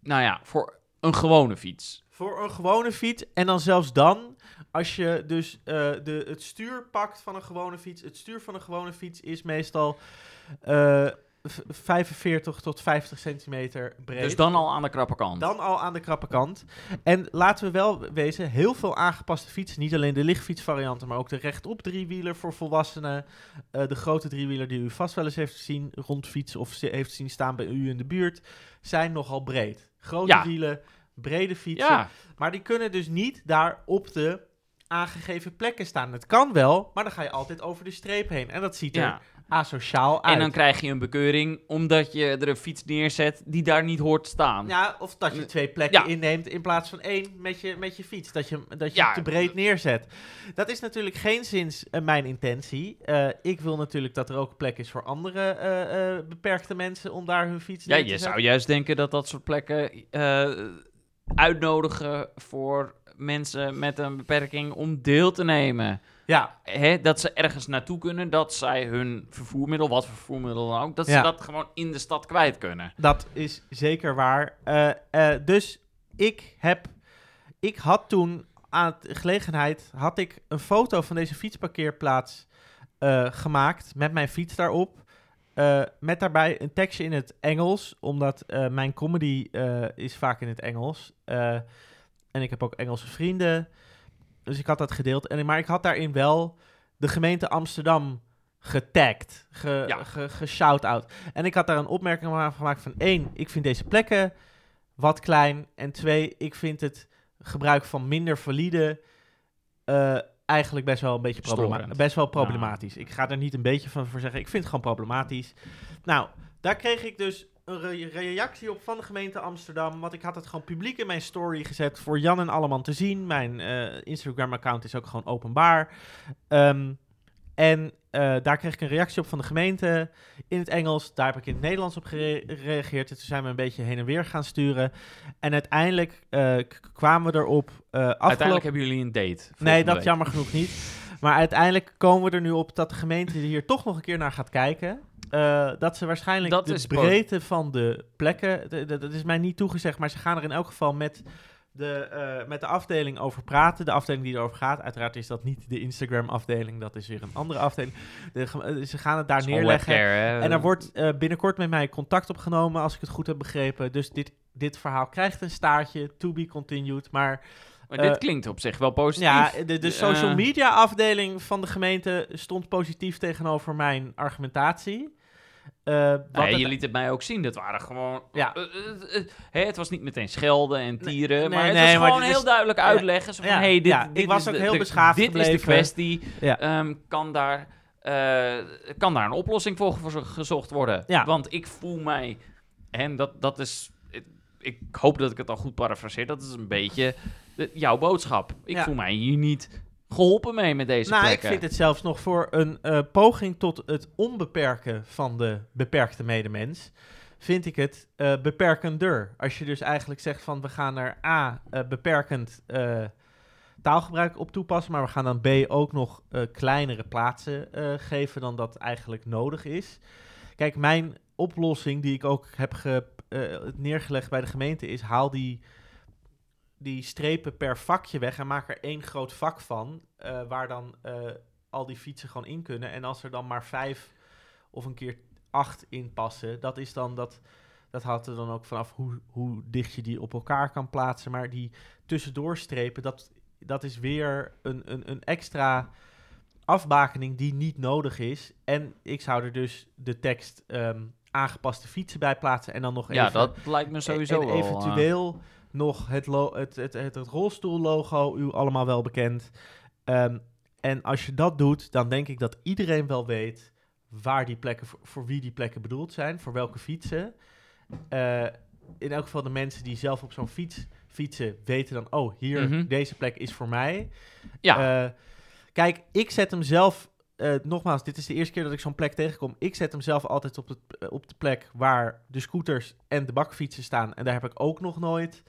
nou ja, voor een gewone fiets. Voor een gewone fiets. En dan zelfs dan, als je dus eh, de, het stuur pakt van een gewone fiets. Het stuur van een gewone fiets is meestal eh, 45 tot 50 centimeter breed. Dus dan al aan de krappe kant. Dan al aan de krappe kant. En laten we wel wezen, heel veel aangepaste fietsen. Niet alleen de lichtfietsvarianten, maar ook de rechtop driewieler voor volwassenen. eh, de grote driewieler die u vast wel eens heeft gezien rondfietsen of heeft zien staan bij u in de buurt. Zijn nogal breed. Grote Ja. wielen, brede fietsen. ja, Maar die kunnen dus niet daar op de aangegeven plekken staan. Het kan wel, maar dan ga je altijd over de streep heen. En dat ziet er ja. Asociaal uit. En dan krijg je een bekeuring omdat je er een fiets neerzet die daar niet hoort te staan. Ja, of dat je twee plekken Ja. inneemt in plaats van één met je, met je fiets. Dat je, dat je Ja. te breed neerzet. Dat is natuurlijk geen zins eh, mijn intentie. Eh, ik wil natuurlijk dat er ook plek is voor andere eh, beperkte mensen om daar hun fiets Ja, neer te je zetten. zou juist denken dat dat soort plekken uitnodigen voor mensen met een beperking om deel te nemen. Ja, Hè, dat ze ergens naartoe kunnen, dat zij hun vervoermiddel, wat voor vervoermiddel dan ook, dat Ja. ze dat gewoon in de stad kwijt kunnen. dat is zeker waar. Eh, eh, dus ik heb... Ik had toen aan de gelegenheid... had ik een foto van deze fietsparkeerplaats eh, gemaakt... met mijn fiets daarop. Eh, met daarbij een tekstje in het Engels, omdat eh, mijn comedy eh, is vaak in het Engels. Eh, en ik heb ook Engelse vrienden, dus ik had dat gedeeld. En, maar ik had daarin wel de gemeente Amsterdam getagd, ge, Ja. ge, geshout-out. En ik had daar een opmerking van gemaakt van... één, ik vind deze plekken wat klein. En twee, ik vind het gebruik van minder valide... eh, eigenlijk best wel een beetje problema Storend. best wel problematisch. Ik ga er niet een beetje van voor zeggen. Ik vind het gewoon problematisch. Nou, daar kreeg ik dus een re- reactie op van de gemeente Amsterdam. Want ik had het gewoon publiek in mijn story gezet voor Jan en Alleman te zien. Mijn eh, Instagram-account is ook gewoon openbaar. Ehm, en eh, daar kreeg ik een reactie op van de gemeente in het Engels. Daar heb ik in het Nederlands op gere- gereageerd. En toen zijn we een beetje heen en weer gaan sturen. En uiteindelijk eh, kwamen we erop. afgelopen... Uiteindelijk hebben jullie een date. Nee, dat week. jammer genoeg niet. Maar uiteindelijk komen we er nu op dat de gemeente hier toch nog een keer naar gaat kijken. Eh, dat ze waarschijnlijk Dat de breedte van de plekken, de- de- dat is mij niet toegezegd, maar ze gaan er in elk geval met de, eh, met de afdeling over praten. De afdeling die erover gaat. Uiteraard is dat niet de Instagram-afdeling, dat is weer een andere afdeling. De, eh, ze gaan het daar neerleggen. webcare. En er wordt binnenkort met mij contact opgenomen, als ik het goed heb begrepen. Dus dit, dit verhaal krijgt een staartje, to be continued. Maar Maar dit klinkt op zich wel positief. ja, de, de social media afdeling van de gemeente stond positief tegenover mijn argumentatie. Eh, wat Nee, het- je liet het mij ook zien. Dat waren gewoon. Ja. eh, eh, het was niet meteen schelden en tieren. nee, maar het was maar gewoon heel is- duidelijk uitleggen. Zo van, Ja, hey, dit, ja, ik was ook de- heel beschaafd Dit is de kwestie. Ja. Ehm, kan, daar, kan daar een oplossing voor gezo- gezocht worden? Want ik voel mij En dat, dat is... Ik, hoop dat ik het al goed parafraseer. Dat is een beetje jouw boodschap. Ik voel mij hier niet geholpen mee met deze Nou, ik vind het zelfs nog voor een eh, poging tot het onbeperken van de beperkte medemens. Vind ik het eh, beperkender. Als je dus eigenlijk zegt van we gaan er A. eh, beperkend taalgebruik op toepassen. Maar we gaan dan B. ook nog kleinere plaatsen geven dan dat eigenlijk nodig is. Kijk, mijn oplossing die ik ook heb ge, neergelegd bij de gemeente is: haal die, die strepen per vakje weg en maak er één groot vak van. eh, waar dan eh, al die fietsen gewoon in kunnen. En als er dan maar vijf of een keer acht in passen, dat is dan dat. Dat houdt er dan ook vanaf hoe, hoe dicht je die op elkaar kan plaatsen. Maar die tussendoorstrepen, dat, dat is weer een, een, een extra afbakening die niet nodig is. En ik zou er dus de tekst ehm, aangepaste fietsen bij plaatsen. En dan nog Ja, even dat lijkt me sowieso en wel... eh, eventueel nog het, lo- het, het, het, het rolstoellogo, u allemaal wel bekend. Ehm, en als je dat doet, dan denk ik dat iedereen wel weet waar die plekken, voor, voor wie die plekken bedoeld zijn, voor welke fietsen. Eh, in elk geval de mensen die zelf op zo'n fiets fietsen, weten dan, oh, hier, Mhm. deze plek is voor mij. ja, Eh, kijk, ik zet hem zelf. eh, nogmaals, dit is de eerste keer dat ik zo'n plek tegenkom. Ik zet hem zelf altijd op, het, op de plek waar de scooters en de bakfietsen staan. En daar heb ik ook nog nooit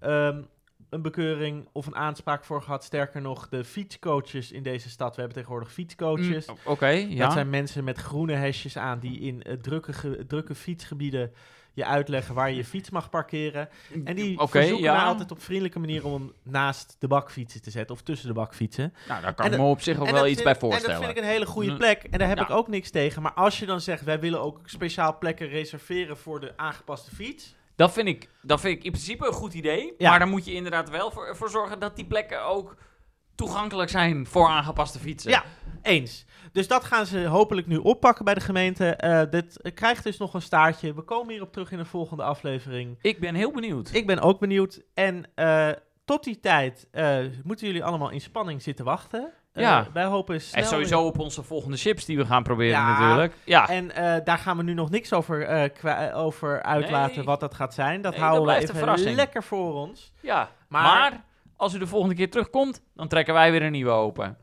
ehm, een bekeuring of een aanspraak voor gehad. Sterker nog, de fietscoaches in deze stad. We hebben tegenwoordig fietscoaches. mm, oké, ja. Dat zijn mensen met groene hesjes aan die in eh, drukke, drukke fietsgebieden je uitleggen waar je je fiets mag parkeren. En die Oké, verzoeken ja. altijd op vriendelijke manier om hem naast de bakfietsen te zetten of tussen de bakfietsen. Nou, daar kan En ik me op zich ook wel iets bij voorstellen. En dat vind ik een hele goede Mm. plek. En daar heb Ja. ik ook niks tegen. Maar als je dan zegt, wij willen ook speciaal plekken reserveren voor de aangepaste fiets. Dat vind, ik, dat vind ik in principe een goed idee. Ja. Maar dan moet je inderdaad wel voor, voor zorgen dat die plekken ook toegankelijk zijn voor aangepaste fietsen. Ja. Eens. Dus dat gaan ze hopelijk nu oppakken bij de gemeente. Eh, dit krijgt dus nog een staartje. We komen hierop terug in de volgende aflevering. Ik ben heel benieuwd. Ik ben ook benieuwd. En eh, tot die tijd eh, moeten jullie allemaal in spanning zitten wachten. Ja. Wij hopen snel... en sowieso op onze volgende chips die we gaan proberen Ja. natuurlijk. Ja, En eh, daar gaan we nu nog niks over, eh, over uitlaten Nee. wat dat gaat zijn. Dat Nee, dat houden we even lekker voor ons. ja. Maar- Maar, als u de volgende keer terugkomt, dan trekken wij weer een nieuwe open.